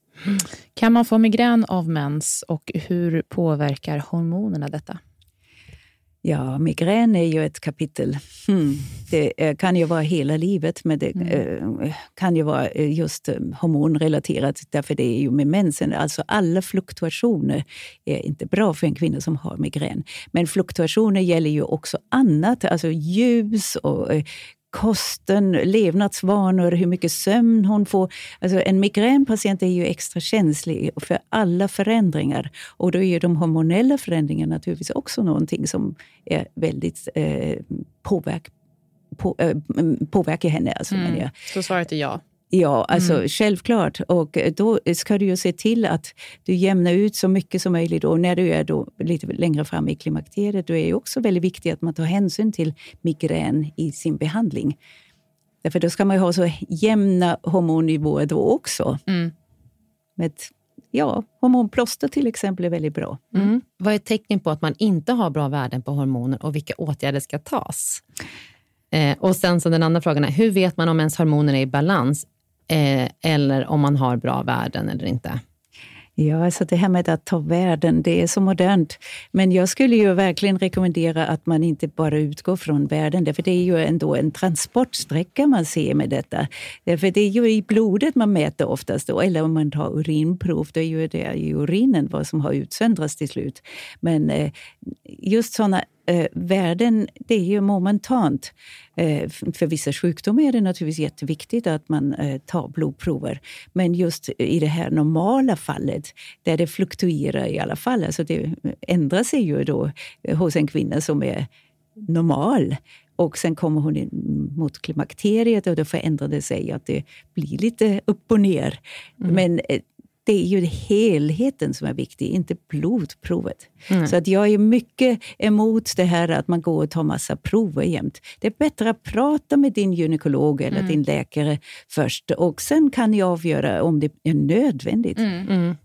Kan man få migrän av mens och hur påverkar hormonerna detta? Ja, migrän är ju ett kapitel. Hmm. Det eh, kan ju vara hela livet, men det eh, kan ju vara eh, just hormonrelaterat, därför det är ju med mensen. Alltså alla fluktuationer är inte bra för en kvinna som har migrän. Men fluktuationer gäller ju också annat, alltså ljus och kosten, levnadsvanor, hur mycket sömn hon får. Alltså en migränpatient är ju extra känslig för alla förändringar. Och då är ju de hormonella förändringarna naturligtvis också någonting som är väldigt eh, påverk, på, eh, påverkar henne. Alltså, Mm. Så svaret är ja. Ja, alltså självklart. Och då ska du ju se till att du jämnar ut så mycket som möjligt. Och när du är då lite längre fram i klimakteriet, då är det också väldigt viktigt att man tar hänsyn till migrän i sin behandling. Därför då ska man ha så jämna hormonnivåer då också. Mm. Med, ja, hormonplåster till exempel är väldigt bra. Mm. Vad är tecken på att man inte har bra värden på hormoner och vilka åtgärder ska tas? Eh, och sen så den andra frågan är, hur vet man om ens hormoner är i balans eh, eller om man har bra värden eller inte? Ja, alltså det här med att ta värden, det är så modernt. Men jag skulle ju verkligen rekommendera att man inte bara utgår från värden, därför det är ju ändå en transportsträcka man ser med detta. Därför det är ju i blodet man mäter oftast, då, eller om man tar urinprov, det är ju det i urinen vad som har utsöndrats till slut. Men eh, just sådana eh, värden, det är ju momentant. Eh, för vissa sjukdomar är det naturligtvis jätteviktigt att man eh, tar blodprover. Men just i det här normala fallet, där det fluktuerar i alla fall, alltså det ändrar sig ju då eh, hos en kvinna som är normal. Och sen kommer hon in mot klimakteriet och då förändrar det sig att det blir lite upp och ner. Men eh, det är ju helheten som är viktig, inte blodprovet. Så att jag är mycket emot det här att man går och tar massa prover jämt. Det är bättre att prata med din gynekolog eller din läkare först och sen kan ni avgöra om det är nödvändigt. Mm.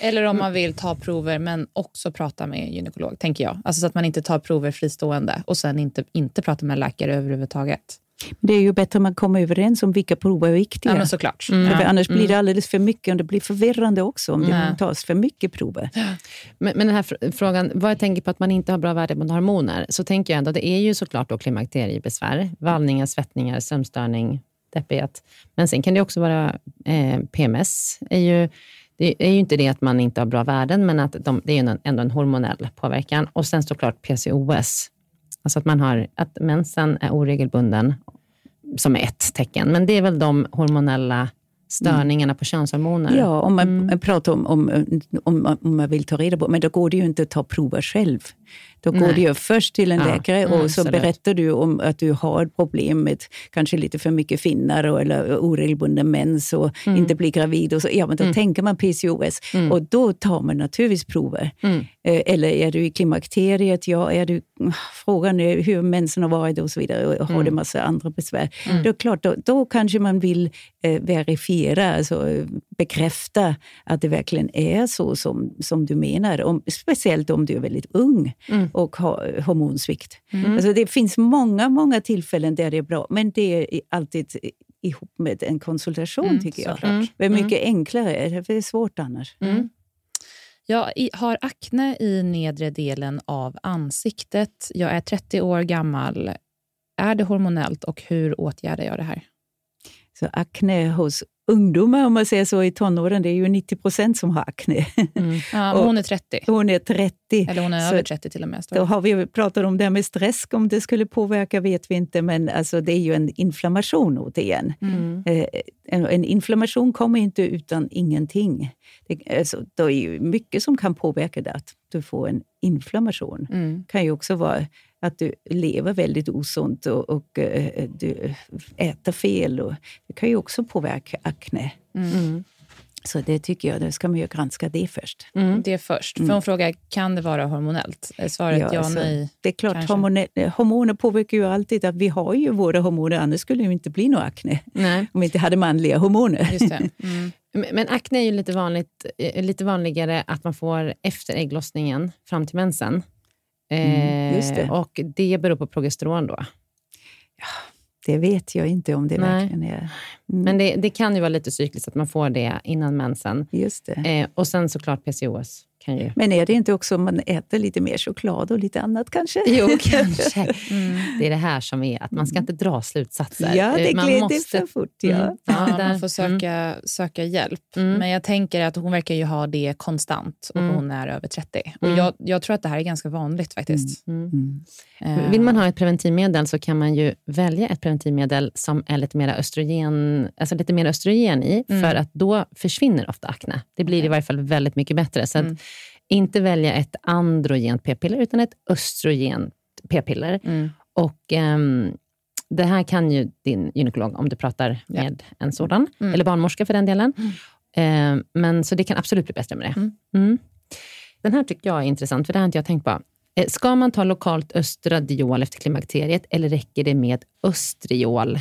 Eller om man vill ta prover men också prata med gynekolog, tänker jag. Alltså så att man inte tar prover fristående och sen inte, inte pratar med läkare överhuvudtaget. Det är ju bättre att man kommer överens om vilka prover är viktiga. Ja, men såklart. För Ja. annars blir det alldeles för mycket och det blir förvirrande också om det Nej. tas för mycket prover. Men, men den här fr- frågan, vad jag tänker på att man inte har bra värde på hormoner, så tänker jag ändå, det är ju såklart då klimakteriebesvär, vallningar, svettningar, sömnstörning, deppighet. Men sen kan det också vara eh, PMS. Är ju, det är ju inte det att man inte har bra värden, men att de, det är ju ändå en hormonell påverkan. Och sen såklart PCOS, alltså att man har att mensen är oregelbunden, som är ett tecken. Men det är väl de hormonella störningarna på könshormoner. Ja, om man Mm. pratar om, om, om, om man vill ta reda på, men då går det ju inte att ta prover själv. Då går Nej. ju först till en Ja, läkare mm, och så absolut. berättar du om att du har problem med kanske lite för mycket finnar och, eller oregelbunden mens och Mm. inte blir gravid. Och så, ja, men då tänker man PCOS och då tar man naturligtvis prover. Mm. Eh, Eller är du i klimakteriet? Ja, är du, frågan är hur mensen har varit och så vidare. Och har du Mm. massa andra besvär? Då, är klart, då, då kanske man vill eh, verifiera, alltså, bekräfta att det verkligen är så som, som du menar. Om, speciellt om du är väldigt ung Mm. och har hormonsvikt. Mm. Alltså det finns många, många tillfällen där det är bra, men det är alltid ihop med en konsultation Mm, tycker jag. såklart. Mm. Det är mycket enklare, det är svårt annars. Mm. Jag har akne i nedre delen av ansiktet. Jag är 30 år gammal. Är det hormonellt och hur åtgärdar jag det här? Så akne hos ungdomar, om man säger så, i tonåren, det är ju 90 procent som har akne. Mm. Ja, Och- hon är 30, Hon är 30. eller hon är så över 30 till och med. Då har vi pratat om det här med stress, om det skulle påverka vet vi inte, men alltså det är ju en inflammation återigen. Mm. Eh, en, en inflammation kommer inte utan ingenting. Det, alltså, det är ju mycket som kan påverka det, att du får en inflammation. Mm. Kan ju också vara att du lever väldigt osunt och, och eh, du äter fel. Och det kan ju också påverka akne. Mm. Så det tycker jag, då ska man ju granska det först. Mm. Det först. För Mm. hon frågar, kan det vara hormonellt? Är Svaret ja, Ja, alltså, nej. Det är klart, hormoner, hormoner påverkar ju alltid. att Vi har ju våra hormoner, annars skulle det ju inte bli något akne. Nej. Om vi inte hade manliga hormoner. Just det. Mm. Men akne är ju lite, vanligt, eh, lite vanligare att man får efter ägglossningen fram till mensen. Mm, just det. Eh, Och det beror på progesteron då. Det vet jag inte om det Nej. verkligen är. Mm, Men det, det kan ju vara lite cykliskt att man får det innan mensen. just det. Eh, och sen såklart PCOS kan ju... Men är det inte också om man äter lite mer choklad och lite annat kanske? Jo, kanske. Mm. Det är det här som är att man ska inte dra slutsatser. Ja, det man måste- för fort. Ja. Mm. Ja, man får söka, söka hjälp. Mm. Men jag tänker att hon verkar ju ha det konstant och Mm. hon är över 30. Och Mm. jag, jag tror att det här är ganska vanligt faktiskt. Mm. Mm. Eh, Vill man ha ett preventivmedel så kan man ju välja ett preventivmedel som är lite mer östrogen, alltså lite mer östrogen i, Mm. för att då försvinner ofta akne. Det blir i varje fall väldigt mycket bättre. Så Mm. Inte välja ett androgent p-piller, utan ett östrogent p-piller. Mm. Och ehm, det här kan ju din gynekolog, om du pratar Ja. med en sådan, Mm. eller barnmorska för den delen. Ehm, men Så det kan absolut bli bättre med det. Mm. Mm. Den här tycker jag är intressant, för det har inte jag tänkt på. Eh, Ska man ta lokalt östradiol efter klimakteriet eller räcker det med östriol?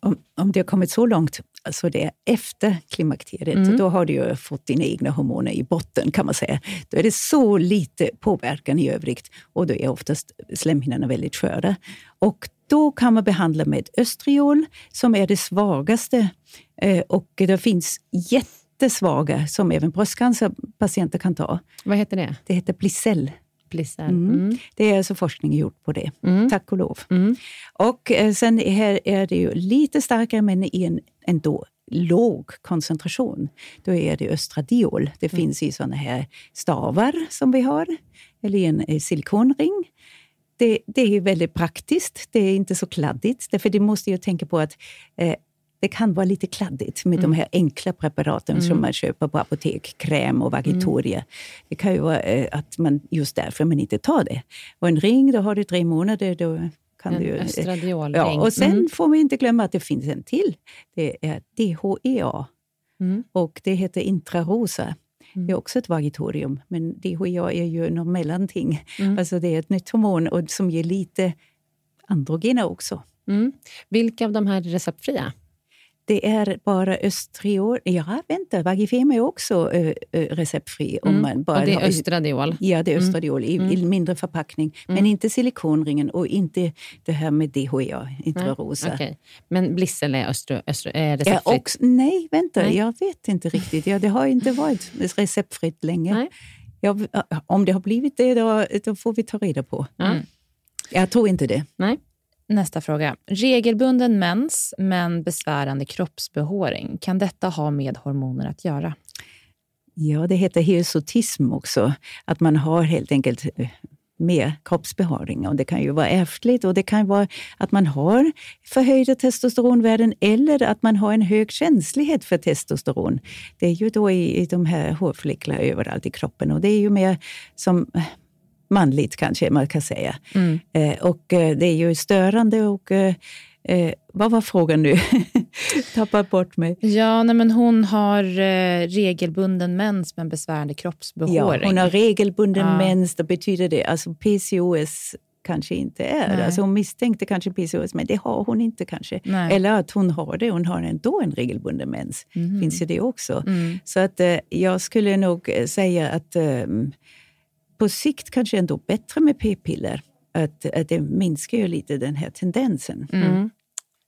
Om, om det har kommit så långt, alltså det är efter klimakteriet, Mm. då har du fått dina egna hormoner i botten kan man säga. Då är det så lite påverkan i övrigt och då är oftast slemhinnorna väldigt sköra. Och då kan man behandla med östriol som är det svagaste. Eh, Och det finns jättesvaga som även bröstcancerpatienter kan ta. Vad heter det? Det heter Blicell. Blisser? Mm. Mm. Det är alltså forskning gjort på det, Mm. tack och lov. Mm. Och eh, sen här är det ju lite starkare, men i en ändå låg koncentration. Då är det östradiol. Det finns i såna här stavar som vi har, eller i en eh, silikonring. Det, det är väldigt praktiskt. Det är inte så kladdigt. Därför det måste ju tänka på att eh, det kan vara lite kladdigt med de här enkla preparaten som man köper på apotek, kräm och Vagitoria. Det kan ju vara eh, att man just därför man inte tar det. Och en ring, då har du tre månader. Då kan En du, eh, östradiolring. Ja, och sen Mm. får vi inte glömma att det finns en till. Det är DHEA Mm. och det heter Intrarosa. Det är också ett vagitorium, men DHEA är ju något mellanting. Mm. Alltså det är ett nytt hormon och som ger lite androgena också. Mm. Vilka av de här är receptfria? Det är bara östriol. Ja, vänta, Vagifem är också eh, eh, receptfri. Om Mm. man bara och det är östradiol? Ja, det är Mm. östradiol i, i mindre förpackning. Men Mm. inte silikonringen och inte det här med DHEA, Intrarosa. Okej. Men Blissel är, östro, östro, är Ja, receptfritt? också, nej, vänta, Nej. jag vet inte riktigt. Ja, det har inte varit receptfritt länge. Jag, om det har blivit det, då, då får vi ta reda på. Ja. Jag tror inte det. Nej. Nästa fråga. Regelbunden mens men besvärande kroppsbehåring. Kan detta ha med hormoner att göra? Ja, det heter hirsutism också. Att man har helt enkelt eh, med mer kroppsbehåring. Och det kan ju vara ärftligt och det kan vara att man har förhöjda testosteronvärden eller att man har en hög känslighet för testosteron. Det är ju då i, i de här hårflicklarna överallt i kroppen och det är ju mer som eh, manligt kanske man kan säga. Mm. Eh, och eh, det är ju störande och eh, vad var frågan nu? Tappat bort mig. Ja, nej, men hon har eh, regelbunden mens men besvärande kroppsbehåring. Ja, hon har regelbunden Ja. mens, det betyder det. Alltså PCOS kanske inte är. Nej. Alltså hon misstänkte kanske PCOS, men det har hon inte kanske. Nej. Eller att hon har det, hon har ändå en regelbunden mens. Mhm. finns ju det också. Mm. Så att eh, jag skulle nog säga att eh, på sikt kanske ändå bättre med p-piller. Att, att det minskar ju lite den här tendensen. Mm.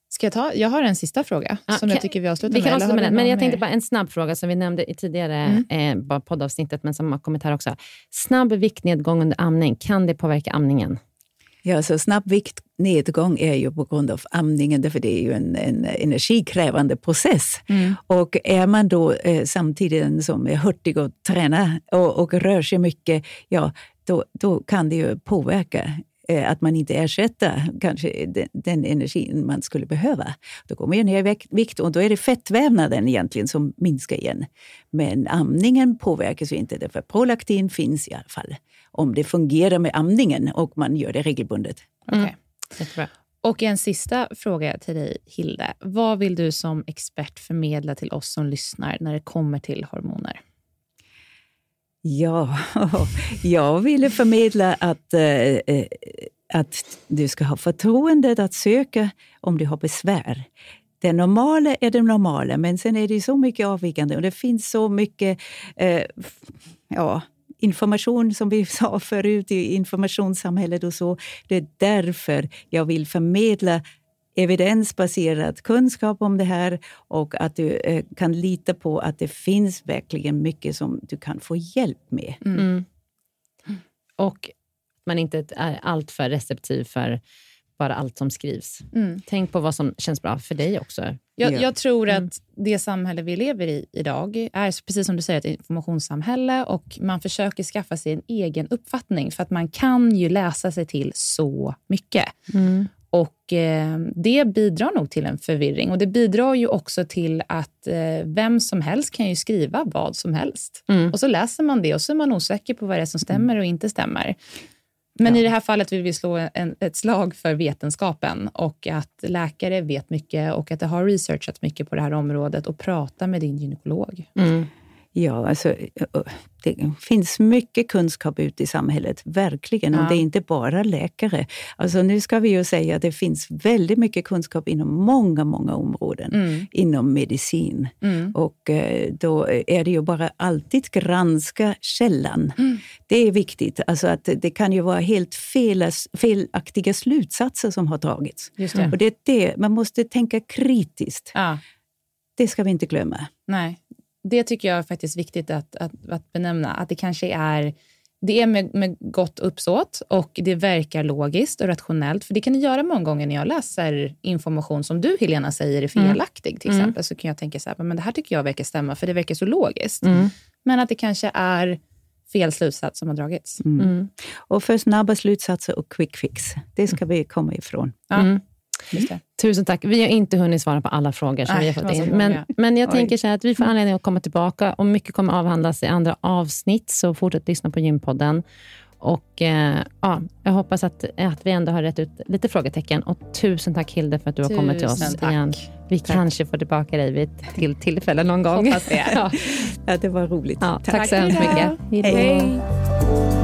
Ska jag ta? Jag har en sista fråga Ja, som jag tycker vi avslutar Vi kan med. avsluta med du men jag tänkte bara en snabb fråga som vi nämnde i tidigare Mm. eh, poddavsnittet, men som har kommit här också. Snabb viktnedgång under amning, kan det påverka amningen? Ja, så snabb viktnedgång är ju på grund av amningen, därför det är ju en, en energikrävande process. Mm. Och är man då eh, samtidigt en som är hurtig och tränar och, och rör sig mycket, ja, då, då kan det ju påverka eh, att man inte ersätter kanske den, den energin man skulle behöva. Då går man ju ner i vik- vikt och då är det fettvävnaden egentligen som minskar igen. Men amningen påverkas ju inte, därför prolaktin finns i alla fall. Om det fungerar med amningen och man gör det regelbundet. Okej. Jättebra. Och en sista fråga till dig, Hilde. Vad vill du som expert förmedla till oss som lyssnar när det kommer till hormoner? Ja, jag ville förmedla att, eh, eh, att du ska ha förtroendet att söka om du har besvär. Det normala är det normala, men sen är det så mycket avvikande och det finns så mycket eh, ja, information som vi sa förut i informationssamhället och så. Det är därför jag vill förmedla evidensbaserad kunskap om det här och att du eh, kan lita på att det finns verkligen mycket som du kan få hjälp med. Mm. Och man inte är alltför receptiv för bara allt som skrivs. Mm. Tänk på vad som känns bra för dig också. Jag, Ja. jag tror att det samhälle vi lever i idag är, precis som du säger, ett informationssamhälle och man försöker skaffa sig en egen uppfattning för att man kan ju läsa sig till så mycket. Och eh, Det bidrar nog till en förvirring och det bidrar ju också till att eh, vem som helst kan ju skriva vad som helst. Mm. Och så läser man det och så är man osäker på vad det är som stämmer och inte stämmer. Men i det här fallet vill vi slå en, ett slag för vetenskapen och att läkare vet mycket och att det har researchats mycket på det här området och prata med din gynekolog. Mm. Ja, alltså, det finns mycket kunskap ute i samhället, verkligen. Ja. Och det är inte bara läkare. Alltså, nu ska vi ju säga att det finns väldigt mycket kunskap inom många, många områden. Mm. Inom medicin. Mm. Och eh, då är det ju bara alltid granska källan. Mm. Det är viktigt. Alltså att det kan ju vara helt felas, felaktiga slutsatser som har dragits. Just det. Och det är det, man måste tänka kritiskt. Ja, Det ska vi inte glömma. nej. Det tycker jag är faktiskt viktigt att, att, att benämna. Att det kanske är det är med, med gott uppsåt och det verkar logiskt och rationellt. För det kan det göra många gånger när jag läser information som du, Helena, säger är felaktig. Till Mm. exempel så kan jag tänka så här, men det här tycker jag verkar stämma, för det verkar så logiskt. Mm. Men att det kanske är fel slutsats som har dragits. Mm. Och för snabba slutsatser och quick fix. Det ska vi komma ifrån. Ja, Mm. Tusen tack. Vi har inte hunnit svara på alla frågor som Nej, vi har fått in. Men, men jag Oj. tänker så att vi får anledning att komma tillbaka och mycket kommer avhandlas i andra avsnitt, så fortsätt lyssna på Gympodden. Och eh, ja, jag hoppas att, att vi ändå har rätt ut lite frågetecken. Och tusen tack Hilde för att du har kommit till oss Tusen tack. igen. Vi kanske får tillbaka dig vid ett till tillfälle någon gång. Hoppas det. ja. Ja, det var roligt. Ja, tack, Tack, så hemskt mycket. Hej. Hej.